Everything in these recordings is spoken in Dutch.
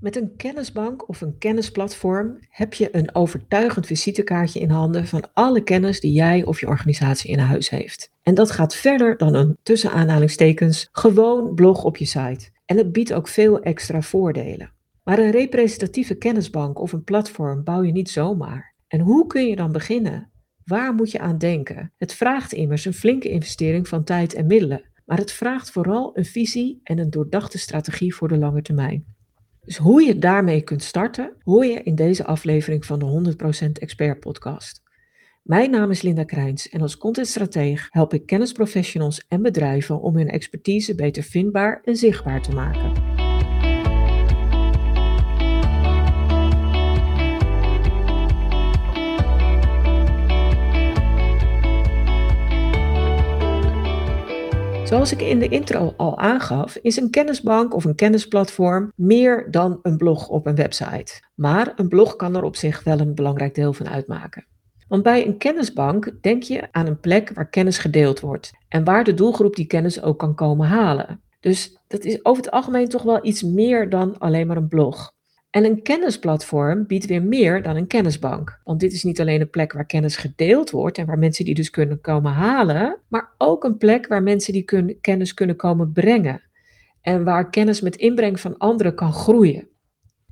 Met een kennisbank of een kennisplatform heb je een overtuigend visitekaartje in handen van alle kennis die jij of je organisatie in huis heeft. En dat gaat verder dan een tussen aanhalingstekens gewoon blog op je site. En het biedt ook veel extra voordelen. Maar een representatieve kennisbank of een platform bouw je niet zomaar. En hoe kun je dan beginnen? Waar moet je aan denken? Het vraagt immers een flinke investering van tijd en middelen. Maar het vraagt vooral een visie en een doordachte strategie voor de lange termijn. Dus hoe je daarmee kunt starten, hoor je in deze aflevering van de 100% Expert Podcast. Mijn naam is Linda Krijns en als contentstrateeg help ik kennisprofessionals en bedrijven om hun expertise beter vindbaar en zichtbaar te maken. Zoals ik in de intro al aangaf, is een kennisbank of een kennisplatform meer dan een blog op een website. Maar een blog kan er op zich wel een belangrijk deel van uitmaken. Want bij een kennisbank denk je aan een plek waar kennis gedeeld wordt en waar de doelgroep die kennis ook kan komen halen. Dus dat is over het algemeen toch wel iets meer dan alleen maar een blog. En een kennisplatform biedt weer meer dan een kennisbank. Want dit is niet alleen een plek waar kennis gedeeld wordt en waar mensen die dus kunnen komen halen, maar ook een plek waar mensen die kennis kunnen komen brengen. En waar kennis met inbreng van anderen kan groeien.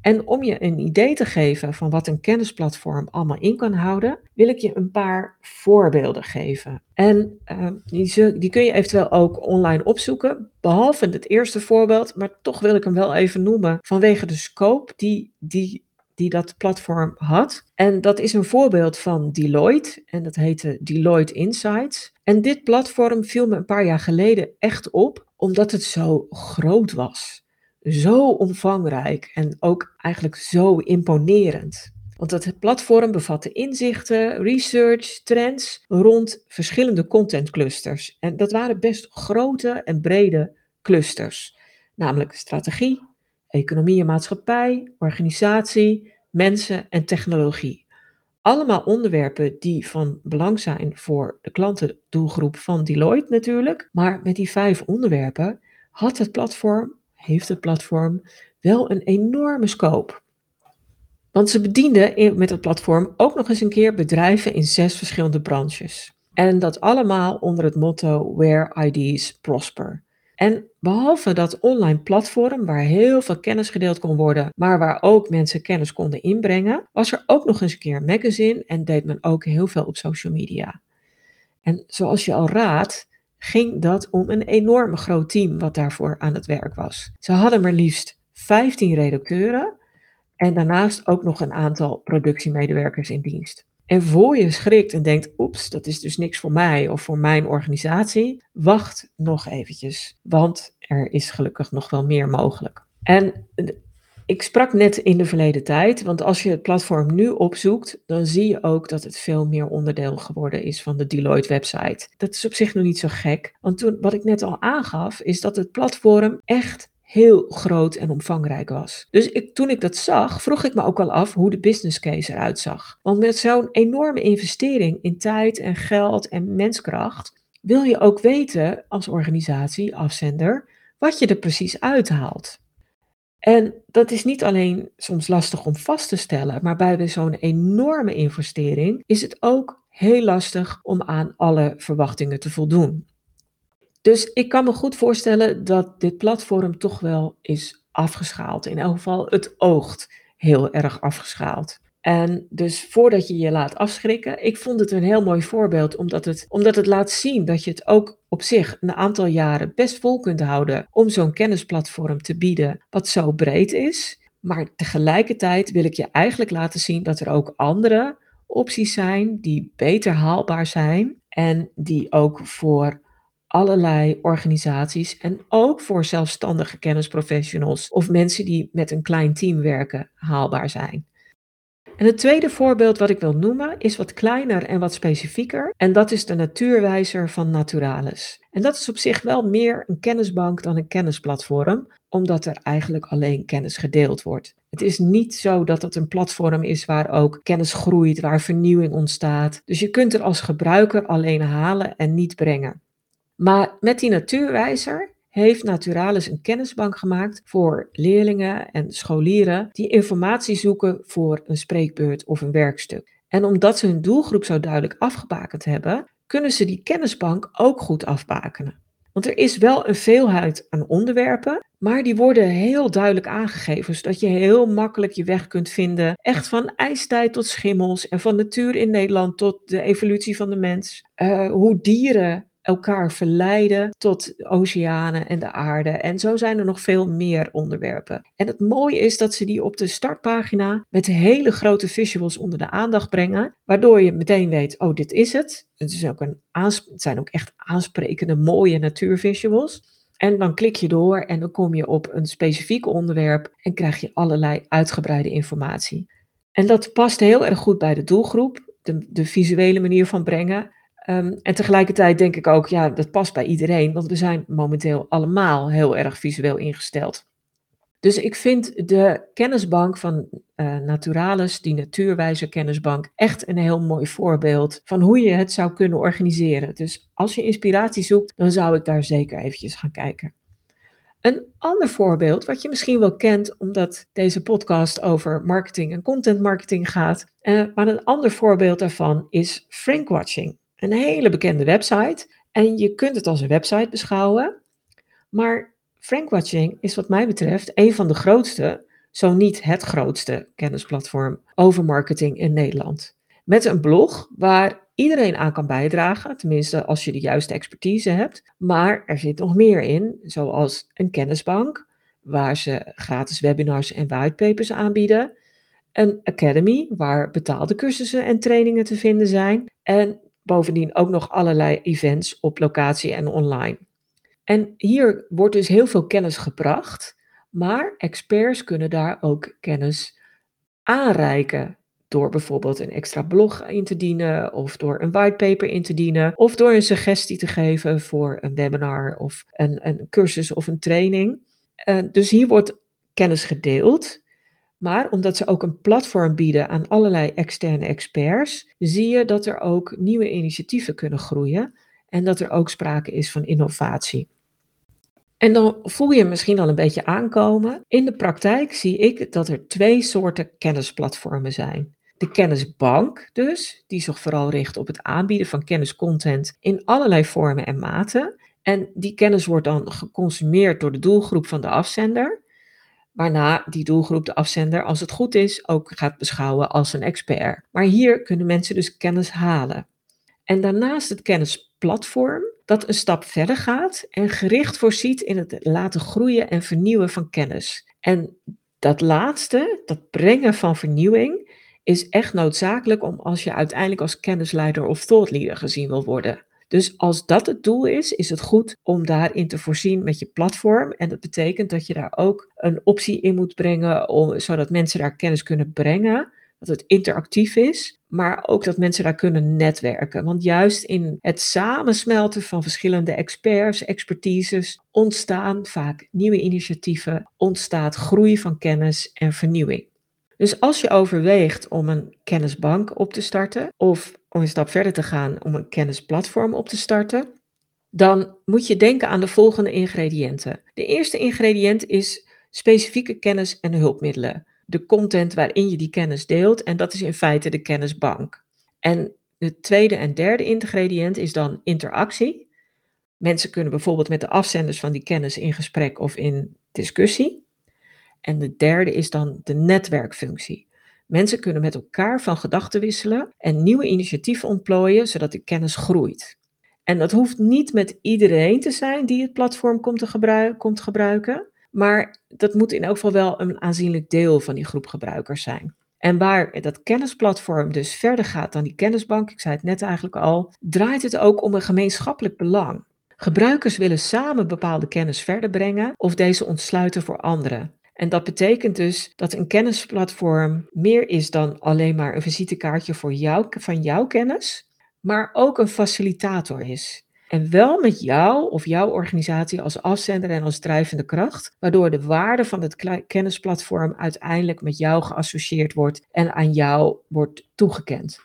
En om je een idee te geven van wat een kennisplatform allemaal in kan houden, wil ik je een paar voorbeelden geven. En uh, die, die, kun je eventueel ook online opzoeken, behalve het eerste voorbeeld, maar toch wil ik hem wel even noemen vanwege de scope die, die, die dat platform had. En dat is een voorbeeld van Deloitte en dat heette Deloitte Insights. En dit platform viel me een paar jaar geleden echt op, omdat het zo groot was zo omvangrijk en ook eigenlijk zo imponerend. Want het platform bevatte inzichten, research, trends rond verschillende contentclusters. En dat waren best grote en brede clusters, namelijk strategie, economie en maatschappij, organisatie, mensen en technologie. Allemaal onderwerpen die van belang zijn voor de klantendoelgroep van Deloitte natuurlijk. Maar met die vijf onderwerpen had het platform heeft het platform wel een enorme scope. Want ze bedienden met het platform ook nog eens een keer bedrijven in zes verschillende branches. En dat allemaal onder het motto Where IDs Prosper. En behalve dat online platform waar heel veel kennis gedeeld kon worden, maar waar ook mensen kennis konden inbrengen, was er ook nog eens een keer een magazine en deed men ook heel veel op social media. En zoals je al raadt, ging dat om een enorm groot team wat daarvoor aan het werk was. Ze hadden maar liefst 15 redacteuren en daarnaast ook nog een aantal productiemedewerkers in dienst. En voor je schrikt en denkt, oeps, dat is dus niks voor mij of voor mijn organisatie, wacht nog eventjes, want er is gelukkig nog wel meer mogelijk. En ik sprak net in de verleden tijd, want als je het platform nu opzoekt, dan zie je ook dat het veel meer onderdeel geworden is van de Deloitte website. Dat is op zich nog niet zo gek, want toen, wat ik net al aangaf, is dat het platform echt heel groot en omvangrijk was. Dus ik, toen ik dat zag, vroeg ik me ook al af hoe de business case eruit zag. Want met zo'n enorme investering in tijd en geld en menskracht, wil je ook weten als organisatie, afzender, wat je er precies uithaalt. En dat is niet alleen soms lastig om vast te stellen, maar bij zo'n enorme investering is het ook heel lastig om aan alle verwachtingen te voldoen. Dus ik kan me goed voorstellen dat dit platform toch wel is afgeschaald. In elk geval, het oogt heel erg afgeschaald. En dus voordat je je laat afschrikken, ik vond het een heel mooi voorbeeld, omdat het, omdat het laat zien dat je het ook op zich een aantal jaren best vol kunt houden om zo'n kennisplatform te bieden, wat zo breed is. Maar tegelijkertijd wil ik je eigenlijk laten zien dat er ook andere opties zijn die beter haalbaar zijn en die ook voor allerlei organisaties en ook voor zelfstandige kennisprofessionals of mensen die met een klein team werken haalbaar zijn. En het tweede voorbeeld wat ik wil noemen is wat kleiner en wat specifieker. En dat is de natuurwijzer van Naturalis. En dat is op zich wel meer een kennisbank dan een kennisplatform, omdat er eigenlijk alleen kennis gedeeld wordt. Het is niet zo dat het een platform is waar ook kennis groeit, waar vernieuwing ontstaat. Dus je kunt er als gebruiker alleen halen en niet brengen. Maar met die natuurwijzer heeft Naturalis een kennisbank gemaakt voor leerlingen en scholieren die informatie zoeken voor een spreekbeurt of een werkstuk. En omdat ze hun doelgroep zo duidelijk afgebakend hebben, kunnen ze die kennisbank ook goed afbakenen. Want er is wel een veelheid aan onderwerpen, maar die worden heel duidelijk aangegeven, zodat je heel makkelijk je weg kunt vinden. Echt van ijstijd tot schimmels en van natuur in Nederland tot de evolutie van de mens. Uh, hoe dieren elkaar verleiden tot oceanen en de aarde. En zo zijn er nog veel meer onderwerpen. En het mooie is dat ze die op de startpagina met hele grote visuals onder de aandacht brengen, waardoor je meteen weet, oh, dit is het. Het, is ook een het zijn ook echt aansprekende, mooie natuurvisuals. En dan klik je door en dan kom je op een specifiek onderwerp en krijg je allerlei uitgebreide informatie. En dat past heel erg goed bij de doelgroep, de, de visuele manier van brengen. Ehm, en tegelijkertijd denk ik ook, ja, dat past bij iedereen, want we zijn momenteel allemaal heel erg visueel ingesteld. Dus ik vind de kennisbank van uh, Naturalis, die natuurwijze kennisbank, echt een heel mooi voorbeeld van hoe je het zou kunnen organiseren. Dus als je inspiratie zoekt, dan zou ik daar zeker eventjes gaan kijken. Een ander voorbeeld, wat je misschien wel kent, omdat deze podcast over marketing en content marketing gaat, uh, maar een ander voorbeeld daarvan is Frankwatching. Een hele bekende website en je kunt het als een website beschouwen, maar Frankwatching is wat mij betreft een van de grootste, zo niet het grootste kennisplatform over marketing in Nederland. Met een blog waar iedereen aan kan bijdragen, tenminste als je de juiste expertise hebt. Maar er zit nog meer in, zoals een kennisbank, waar ze gratis webinars en whitepapers aanbieden. Een academy, waar betaalde cursussen en trainingen te vinden zijn. En bovendien ook nog allerlei events op locatie en online. En hier wordt dus heel veel kennis gebracht, maar experts kunnen daar ook kennis aanreiken. Door bijvoorbeeld een extra blog in te dienen, of door een whitepaper in te dienen, of door een suggestie te geven voor een webinar of een, een cursus of een training. Uh, dus hier wordt kennis gedeeld. Maar omdat ze ook een platform bieden aan allerlei externe experts, zie je dat er ook nieuwe initiatieven kunnen groeien en dat er ook sprake is van innovatie. En dan voel je misschien al een beetje aankomen. In de praktijk zie ik dat er twee soorten kennisplatformen zijn. De kennisbank dus, die zich vooral richt op het aanbieden van kenniscontent in allerlei vormen en maten. En die kennis wordt dan geconsumeerd door de doelgroep van de afzender, waarna die doelgroep de afzender, als het goed is, ook gaat beschouwen als een expert. Maar hier kunnen mensen dus kennis halen. En daarnaast het kennisplatform, dat een stap verder gaat en gericht voorziet in het laten groeien en vernieuwen van kennis. En dat laatste, dat brengen van vernieuwing, is echt noodzakelijk om als je uiteindelijk als kennisleider of thoughtleader gezien wil worden. Dus als dat het doel is, is het goed om daarin te voorzien met je platform. En dat betekent dat je daar ook een optie in moet brengen, om, zodat mensen daar kennis kunnen brengen dat het interactief is, maar ook dat mensen daar kunnen netwerken. Want juist in het samensmelten van verschillende experts, expertises, ontstaan vaak nieuwe initiatieven, ontstaat groei van kennis en vernieuwing. Dus als je overweegt om een kennisbank op te starten of om een stap verder te gaan om een kennisplatform op te starten, dan moet je denken aan de volgende ingrediënten. De eerste ingrediënt is specifieke kennis en hulpmiddelen de content waarin je die kennis deelt. En dat is in feite de kennisbank. En het tweede en derde ingrediënt is dan interactie. Mensen kunnen bijvoorbeeld met de afzenders van die kennis in gesprek of in discussie. En de derde is dan de netwerkfunctie. Mensen kunnen met elkaar van gedachten wisselen en nieuwe initiatieven ontplooien, zodat de kennis groeit. En dat hoeft niet met iedereen te zijn die het platform komt, te gebruiken, komt gebruiken. Maar dat moet in elk geval wel een aanzienlijk deel van die groep gebruikers zijn. En waar dat kennisplatform dus verder gaat dan die kennisbank, ik zei het net eigenlijk al, draait het ook om een gemeenschappelijk belang. Gebruikers willen samen bepaalde kennis verder brengen of deze ontsluiten voor anderen. En dat betekent dus dat een kennisplatform meer is dan alleen maar een visitekaartje voor jou, van jouw kennis, maar ook een facilitator is. En wel met jou of jouw organisatie als afzender en als drijvende kracht, waardoor de waarde van het kennisplatform uiteindelijk met jou geassocieerd wordt en aan jou wordt toegekend.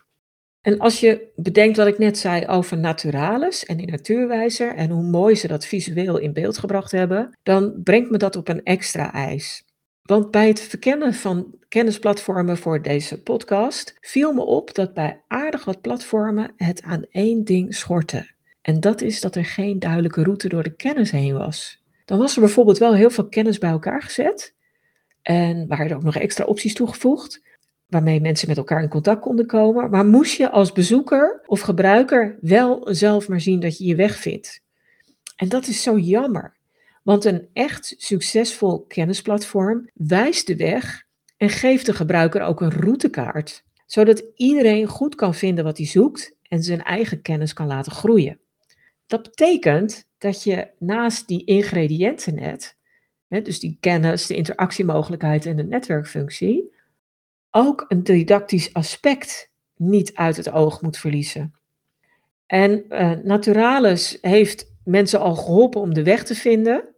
En als je bedenkt wat ik net zei over Naturalis en die Natuurwijzer en hoe mooi ze dat visueel in beeld gebracht hebben, dan brengt me dat op een extra ijs. Want bij het verkennen van kennisplatformen voor deze podcast viel me op dat bij aardig wat platformen het aan één ding schortte. En dat is dat er geen duidelijke route door de kennis heen was. Dan was er bijvoorbeeld wel heel veel kennis bij elkaar gezet. En waren er ook nog extra opties toegevoegd, waarmee mensen met elkaar in contact konden komen. Maar moest je als bezoeker of gebruiker wel zelf maar zien dat je je weg vindt. En dat is zo jammer. Want een echt succesvol kennisplatform wijst de weg en geeft de gebruiker ook een routekaart, zodat iedereen goed kan vinden wat hij zoekt en zijn eigen kennis kan laten groeien. Dat betekent dat je naast die ingrediënten net, dus die kennis, de interactiemogelijkheid en de netwerkfunctie, ook een didactisch aspect niet uit het oog moet verliezen. En uh, Naturalis heeft mensen al geholpen om de weg te vinden.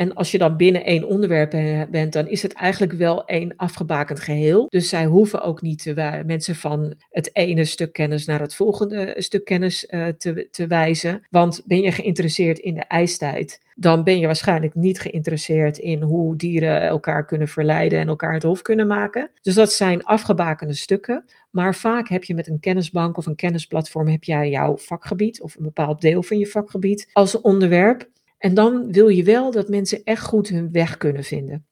En als je dan binnen één onderwerp bent, dan is het eigenlijk wel één afgebakend geheel. Dus zij hoeven ook niet te mensen van het ene stuk kennis naar het volgende stuk kennis uh, te, te wijzen. Want ben je geïnteresseerd in de ijstijd, dan ben je waarschijnlijk niet geïnteresseerd in hoe dieren elkaar kunnen verleiden en elkaar het hof kunnen maken. Dus dat zijn afgebakende stukken. Maar vaak heb je met een kennisbank of een kennisplatform heb jij jouw vakgebied of een bepaald deel van je vakgebied als onderwerp. En dan wil je wel dat mensen echt goed hun weg kunnen vinden.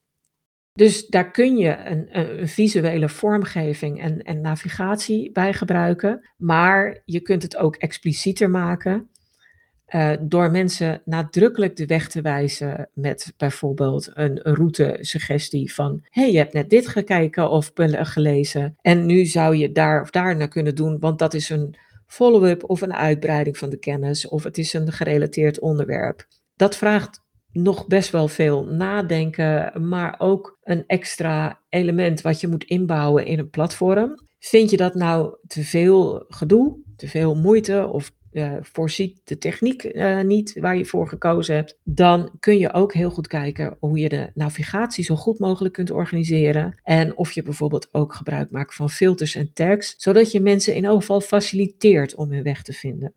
Dus daar kun je een, een visuele vormgeving en, en, navigatie bij gebruiken, maar je kunt het ook explicieter maken uh, door mensen nadrukkelijk de weg te wijzen met bijvoorbeeld een, een route-suggestie van: hey, je hebt net dit gekeken of gelezen. En nu zou je daar of daar naar kunnen doen, want dat is een follow-up of een uitbreiding van de kennis of het is een gerelateerd onderwerp dat vraagt nog best wel veel nadenken, maar ook een extra element wat je moet inbouwen in een platform. Vind je dat nou te veel gedoe, te veel moeite of uh, voorziet de techniek uh, niet waar je voor gekozen hebt, dan kun je ook heel goed kijken hoe je de navigatie zo goed mogelijk kunt organiseren. En of je bijvoorbeeld ook gebruik maakt van filters en tags, zodat je mensen in elk geval faciliteert om hun weg te vinden.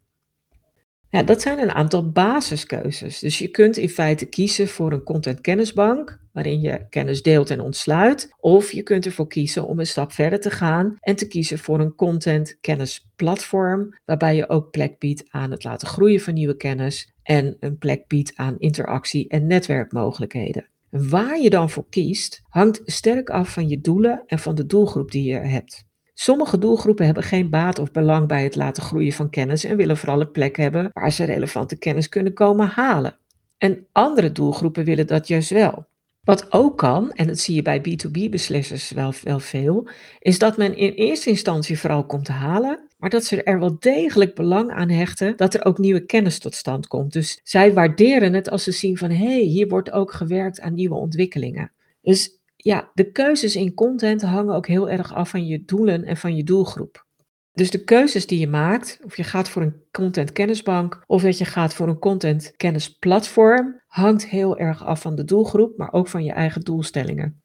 Ja, dat zijn een aantal basiskeuzes. Dus je kunt in feite kiezen voor een content kennisbank, waarin je kennis deelt en ontsluit. Of je kunt ervoor kiezen om een stap verder te gaan en te kiezen voor een content kennisplatform, waarbij je ook plek biedt aan het laten groeien van nieuwe kennis en een plek biedt aan interactie en netwerkmogelijkheden. Waar je dan voor kiest, hangt sterk af van je doelen en van de doelgroep die je hebt. Sommige doelgroepen hebben geen baat of belang bij het laten groeien van kennis en willen vooral een plek hebben waar ze relevante kennis kunnen komen halen. En andere doelgroepen willen dat juist wel. Wat ook kan, en dat zie je bij B2B-beslissers wel, wel veel, is dat men in eerste instantie vooral komt halen, maar dat ze er wel degelijk belang aan hechten dat er ook nieuwe kennis tot stand komt. Dus zij waarderen het als ze zien van hé, hey, hier wordt ook gewerkt aan nieuwe ontwikkelingen. Dus ja, de keuzes in content hangen ook heel erg af van je doelen en van je doelgroep. Dus de keuzes die je maakt, of je gaat voor een content kennisbank of dat je gaat voor een content kennisplatform, hangt heel erg af van de doelgroep, maar ook van je eigen doelstellingen.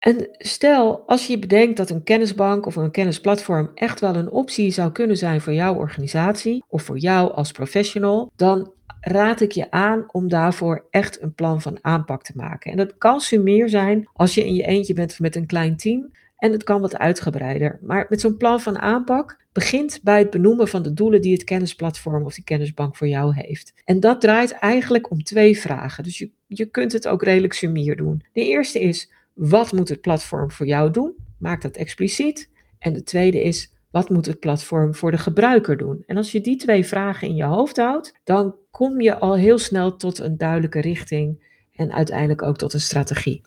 En stel, als je bedenkt dat een kennisbank of een kennisplatform echt wel een optie zou kunnen zijn voor jouw organisatie of voor jou als professional, dan raad ik je aan om daarvoor echt een plan van aanpak te maken. En dat kan meer zijn als je in je eentje bent met een klein team. En het kan wat uitgebreider. Maar met zo'n plan van aanpak begint bij het benoemen van de doelen die het kennisplatform of die kennisbank voor jou heeft. En dat draait eigenlijk om twee vragen. Dus je, je kunt het ook redelijk sumier doen. De eerste is, wat moet het platform voor jou doen? Maak dat expliciet. En de tweede is, wat moet het platform voor de gebruiker doen? En als je die twee vragen in je hoofd houdt, dan kom je al heel snel tot een duidelijke richting en uiteindelijk ook tot een strategie.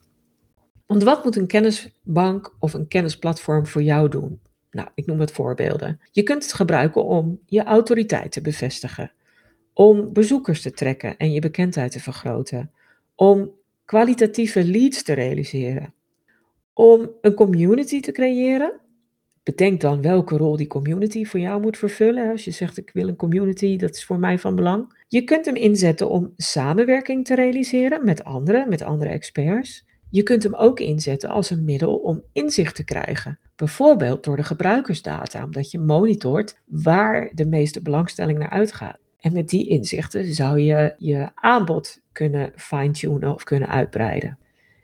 Want wat moet een kennisbank of een kennisplatform voor jou doen? Nou, ik noem het voorbeelden. Je kunt het gebruiken om je autoriteit te bevestigen, om bezoekers te trekken en je bekendheid te vergroten, om kwalitatieve leads te realiseren, om een community te creëren bedenk dan welke rol die community voor jou moet vervullen. Als je zegt ik wil een community, dat is voor mij van belang. Je kunt hem inzetten om samenwerking te realiseren met anderen, met andere experts. Je kunt hem ook inzetten als een middel om inzicht te krijgen. Bijvoorbeeld door de gebruikersdata, omdat je monitort waar de meeste belangstelling naar uitgaat. En met die inzichten zou je je aanbod kunnen fine-tunen of kunnen uitbreiden.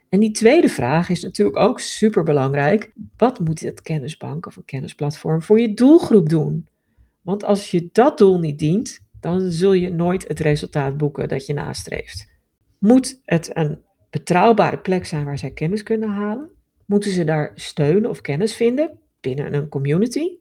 En die tweede vraag is natuurlijk ook super belangrijk. Wat moet het kennisbank of een kennisplatform voor je doelgroep doen? Want als je dat doel niet dient, dan zul je nooit het resultaat boeken dat je nastreeft. Moet het een betrouwbare plek zijn waar zij kennis kunnen halen? Moeten ze daar steun of kennis vinden binnen een community?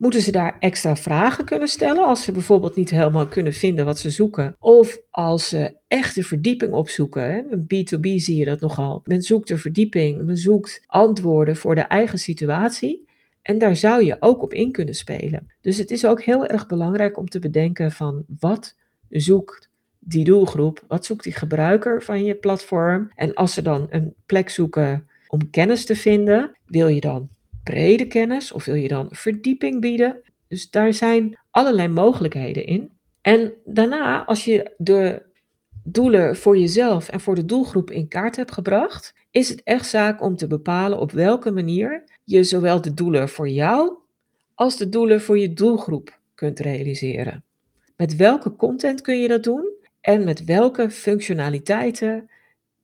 Moeten ze daar extra vragen kunnen stellen als ze bijvoorbeeld niet helemaal kunnen vinden wat ze zoeken? Of als ze echt de verdieping opzoeken? Hè? Een B2B zie je dat nogal. Men zoekt de verdieping, men zoekt antwoorden voor de eigen situatie. En daar zou je ook op in kunnen spelen. Dus het is ook heel erg belangrijk om te bedenken van wat zoekt die doelgroep, wat zoekt die gebruiker van je platform. En als ze dan een plek zoeken om kennis te vinden, wil je dan brede kennis of wil je dan verdieping bieden? Dus daar zijn allerlei mogelijkheden in. En daarna, als je de doelen voor jezelf en voor de doelgroep in kaart hebt gebracht, is het echt zaak om te bepalen op welke manier je zowel de doelen voor jou als de doelen voor je doelgroep kunt realiseren. Met welke content kun je dat doen en met welke functionaliteiten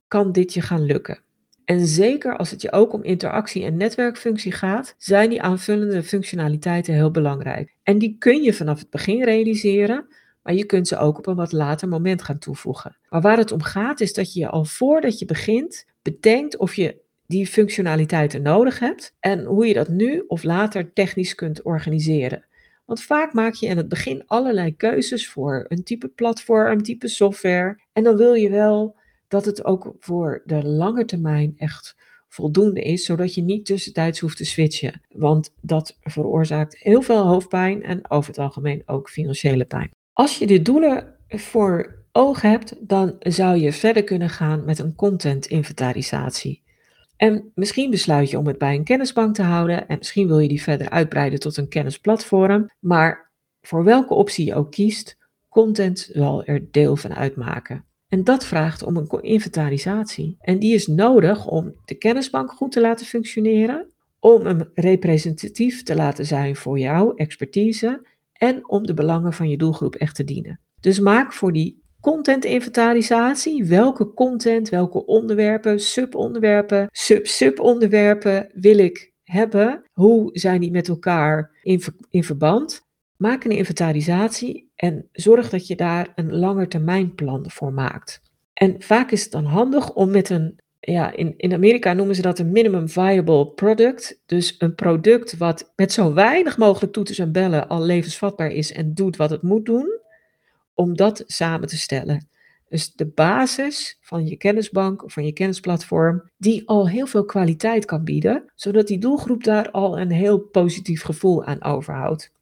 kan dit je gaan lukken? En zeker als het je ook om interactie en netwerkfunctie gaat, zijn die aanvullende functionaliteiten heel belangrijk. En die kun je vanaf het begin realiseren, maar je kunt ze ook op een wat later moment gaan toevoegen. Maar waar het om gaat is dat je al voordat je begint bedenkt of je die functionaliteiten nodig hebt en hoe je dat nu of later technisch kunt organiseren. Want vaak maak je in het begin allerlei keuzes voor een type platform, type software. En dan wil je wel dat het ook voor de lange termijn echt voldoende is, zodat je niet tussentijds hoeft te switchen. Want dat veroorzaakt heel veel hoofdpijn en over het algemeen ook financiële pijn. Als je de doelen voor ogen hebt, dan zou je verder kunnen gaan met een content inventarisatie. En misschien besluit je om het bij een kennisbank te houden en misschien wil je die verder uitbreiden tot een kennisplatform. Maar voor welke optie je ook kiest, content zal er deel van uitmaken. En dat vraagt om een inventarisatie. En die is nodig om de kennisbank goed te laten functioneren, om hem representatief te laten zijn voor jouw expertise en om de belangen van je doelgroep echt te dienen. Dus maak voor die content-inventarisatie. Welke content, welke onderwerpen, subonderwerpen, sub-subonderwerpen wil ik hebben? Hoe zijn die met elkaar in, in verband? Maak een inventarisatie en zorg dat je daar een langetermijnplan voor maakt. En vaak is het dan handig om met een, ja, in, in Amerika noemen ze dat een minimum viable product. Dus een product wat met zo weinig mogelijk toeters en bellen al levensvatbaar is en doet wat het moet doen om dat samen te stellen. Dus de basis van je kennisbank of van je kennisplatform, die al heel veel kwaliteit kan bieden, zodat die doelgroep daar al een heel positief gevoel aan overhoudt.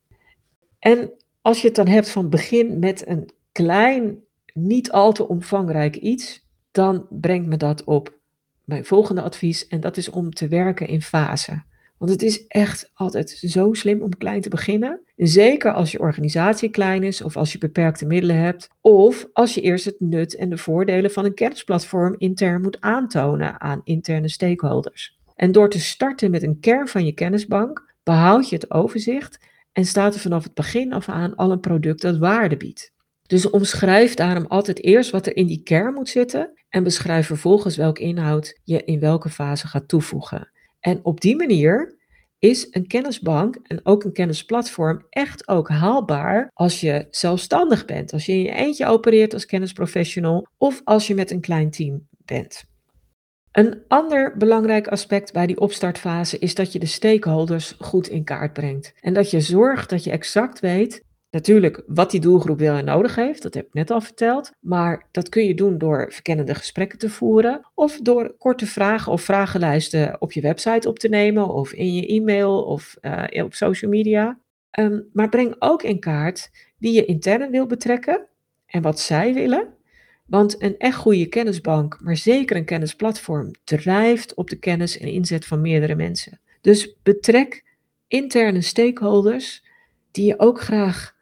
En als je het dan hebt van begin met een klein, niet al te omvangrijk iets, dan brengt me dat op mijn volgende advies en dat is om te werken in fasen. Want het is echt altijd zo slim om klein te beginnen. Zeker als je organisatie klein is of als je beperkte middelen hebt. Of als je eerst het nut en de voordelen van een kennisplatform intern moet aantonen aan interne stakeholders. En door te starten met een kern van je kennisbank behoud je het overzicht en staat er vanaf het begin af aan al een product dat waarde biedt. Dus omschrijf daarom altijd eerst wat er in die kern moet zitten en beschrijf vervolgens welke inhoud je in welke fase gaat toevoegen. En op die manier is een kennisbank en ook een kennisplatform echt ook haalbaar als je zelfstandig bent, als je in je eentje opereert als kennisprofessional of als je met een klein team bent. Een ander belangrijk aspect bij die opstartfase is dat je de stakeholders goed in kaart brengt en dat je zorgt dat je exact weet Natuurlijk, wat die doelgroep wil en nodig heeft, dat heb ik net al verteld. Maar dat kun je doen door verkennende gesprekken te voeren. Of door korte vragen of vragenlijsten op je website op te nemen. Of in je e-mail of uh, op social media. Um, maar breng ook in kaart wie je intern wil betrekken en wat zij willen. Want een echt goede kennisbank, maar zeker een kennisplatform, drijft op de kennis en inzet van meerdere mensen. Dus betrek interne stakeholders die je ook graag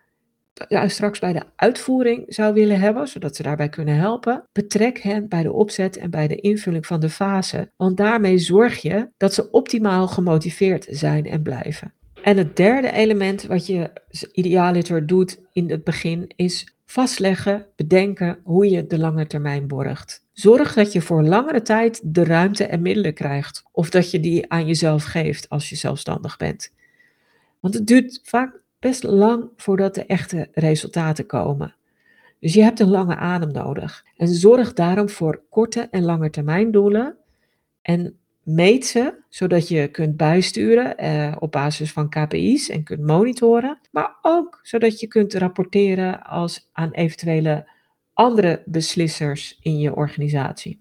straks bij de uitvoering zou willen hebben, zodat ze daarbij kunnen helpen, betrek hen bij de opzet en bij de invulling van de fase. Want daarmee zorg je dat ze optimaal gemotiveerd zijn en blijven. En het derde element wat je idealiter doet in het begin is vastleggen, bedenken hoe je de lange termijn borgt. Zorg dat je voor langere tijd de ruimte en middelen krijgt of dat je die aan jezelf geeft als je zelfstandig bent. Want het duurt vaak best lang voordat de echte resultaten komen. Dus je hebt een lange adem nodig. En zorg daarom voor korte en lange termijn doelen. En meet ze, zodat je kunt bijsturen eh, op basis van KPI's en kunt monitoren. Maar ook zodat je kunt rapporteren als aan eventuele andere beslissers in je organisatie.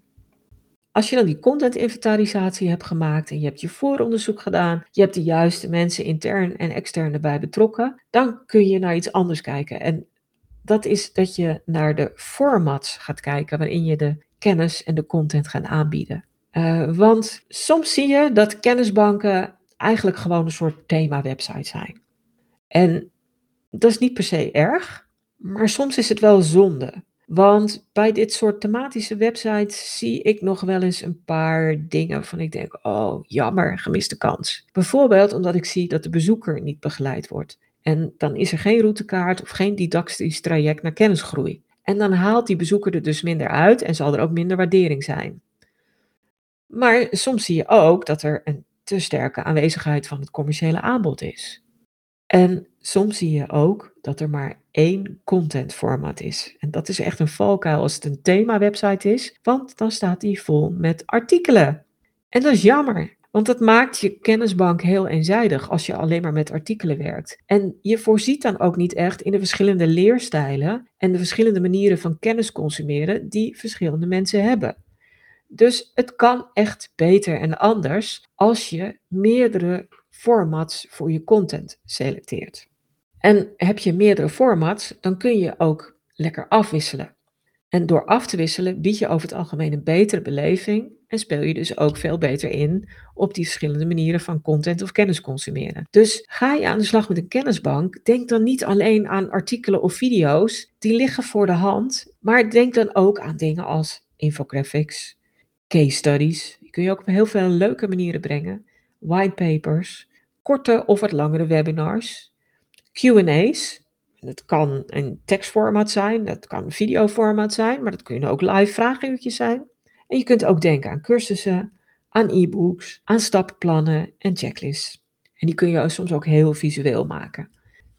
Als je dan die content-inventarisatie hebt gemaakt en je hebt je vooronderzoek gedaan, je hebt de juiste mensen intern en extern erbij betrokken, dan kun je naar iets anders kijken. En dat is dat je naar de formats gaat kijken waarin je de kennis en de content gaat aanbieden. Uh, want soms zie je dat kennisbanken eigenlijk gewoon een soort thema-website zijn. En dat is niet per se erg, maar soms is het wel zonde. Want bij dit soort thematische websites zie ik nog wel eens een paar dingen van ik denk, oh jammer, gemiste kans. Bijvoorbeeld omdat ik zie dat de bezoeker niet begeleid wordt. En dan is er geen routekaart of geen didactisch traject naar kennisgroei. En dan haalt die bezoeker er dus minder uit en zal er ook minder waardering zijn. Maar soms zie je ook dat er een te sterke aanwezigheid van het commerciële aanbod is. En soms zie je ook dat er maar één content format is. En dat is echt een valkuil als het een thema-website is, want dan staat die vol met artikelen. En dat is jammer, want dat maakt je kennisbank heel eenzijdig als je alleen maar met artikelen werkt. En je voorziet dan ook niet echt in de verschillende leerstijlen en de verschillende manieren van kennis consumeren die verschillende mensen hebben. Dus het kan echt beter en anders als je meerdere formats voor je content selecteert. En heb je meerdere formats, dan kun je ook lekker afwisselen. En door af te wisselen bied je over het algemeen een betere beleving en speel je dus ook veel beter in op die verschillende manieren van content of kennis consumeren. Dus ga je aan de slag met een kennisbank, denk dan niet alleen aan artikelen of video's, die liggen voor de hand, maar denk dan ook aan dingen als infographics, case studies, die kun je ook op heel veel leuke manieren brengen, whitepapers, korte of wat langere webinars, QA's. Dat kan een tekstformaat zijn, dat kan een videoformaat zijn, maar dat kunnen ook live vraaguurtjes zijn. En je kunt ook denken aan cursussen, aan e-books, aan stappenplannen en checklists. En die kun je soms ook heel visueel maken.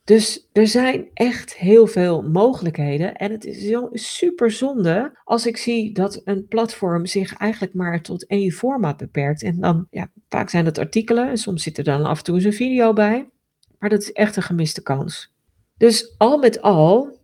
Dus er zijn echt heel veel mogelijkheden. En het is super zonde als ik zie dat een platform zich eigenlijk maar tot één format beperkt. En dan, ja, vaak zijn het artikelen en soms zit er dan af en toe eens een video bij. Maar dat is echt een gemiste kans. Dus al met al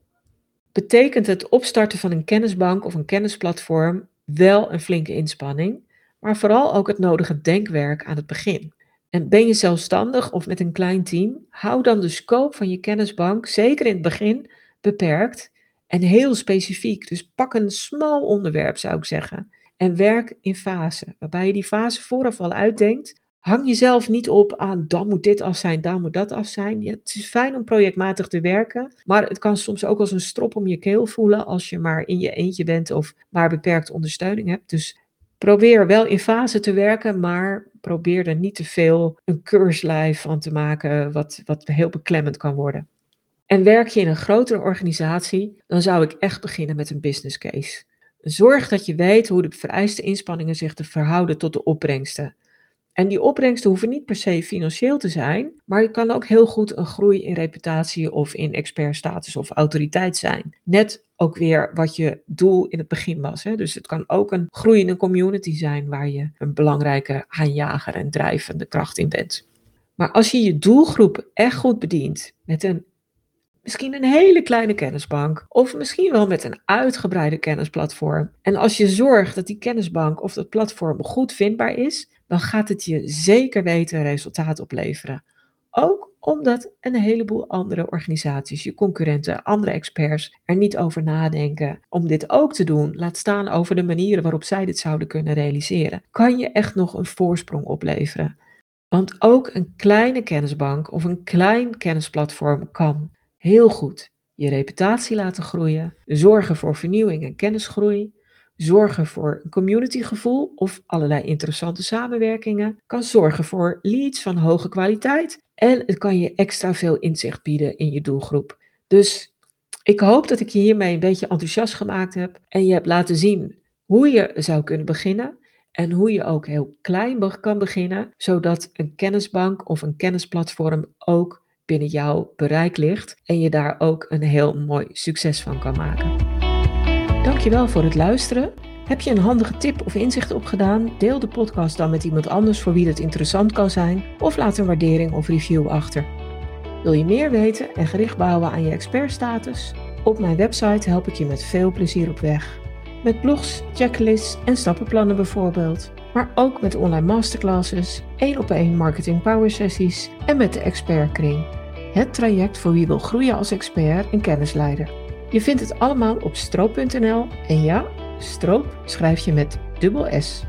betekent het opstarten van een kennisbank of een kennisplatform wel een flinke inspanning, maar vooral ook het nodige denkwerk aan het begin. En ben je zelfstandig of met een klein team, hou dan de scope van je kennisbank, zeker in het begin, beperkt en heel specifiek. Dus pak een smal onderwerp, zou ik zeggen. En werk in fase, waarbij je die fase vooraf al uitdenkt. Hang jezelf niet op aan dan moet dit af zijn, dan moet dat af zijn. Het is fijn om projectmatig te werken, maar het kan soms ook als een strop om je keel voelen als je maar in je eentje bent of maar beperkte ondersteuning hebt. Dus probeer wel in fase te werken, maar probeer er niet te veel een keurslijf van te maken, wat, wat heel beklemmend kan worden. En werk je in een grotere organisatie, dan zou ik echt beginnen met een business case. Zorg dat je weet hoe de vereiste inspanningen zich te verhouden tot de opbrengsten. En die opbrengsten hoeven niet per se financieel te zijn, maar het kan ook heel goed een groei in reputatie of in expertstatus of autoriteit zijn. Net ook weer wat je doel in het begin was. Hè? Dus het kan ook een groei in een community zijn waar je een belangrijke aanjager en drijvende kracht in bent. Maar als je je doelgroep echt goed bedient met een misschien een hele kleine kennisbank of misschien wel met een uitgebreide kennisplatform. En als je zorgt dat die kennisbank of dat platform goed vindbaar is, dan gaat het je zeker weten resultaat opleveren. Ook omdat een heleboel andere organisaties, je concurrenten, andere experts er niet over nadenken om dit ook te doen. Laat staan over de manieren waarop zij dit zouden kunnen realiseren. Kan je echt nog een voorsprong opleveren? Want ook een kleine kennisbank of een klein kennisplatform kan heel goed je reputatie laten groeien, zorgen voor vernieuwing en kennisgroei, zorgen voor een communitygevoel of allerlei interessante samenwerkingen, kan zorgen voor leads van hoge kwaliteit en het kan je extra veel inzicht bieden in je doelgroep. Dus ik hoop dat ik je hiermee een beetje enthousiast gemaakt heb en je hebt laten zien hoe je zou kunnen beginnen en hoe je ook heel klein kan beginnen, zodat een kennisbank of een kennisplatform ook binnen jouw bereik ligt en je daar ook een heel mooi succes van kan maken. Dankjewel voor het luisteren. Heb je een handige tip of inzicht opgedaan? Deel de podcast dan met iemand anders voor wie het interessant kan zijn of laat een waardering of review achter. Wil je meer weten en gericht bouwen aan je expertstatus? Op mijn website help ik je met veel plezier op weg. Met blogs, checklists en stappenplannen bijvoorbeeld. Maar ook met online masterclasses, één op één marketing power sessies en met de expertkring. Het traject voor wie wil groeien als expert en kennisleider. Je vindt het allemaal op stroop.nl en ja, stroop schrijf je met dubbel S.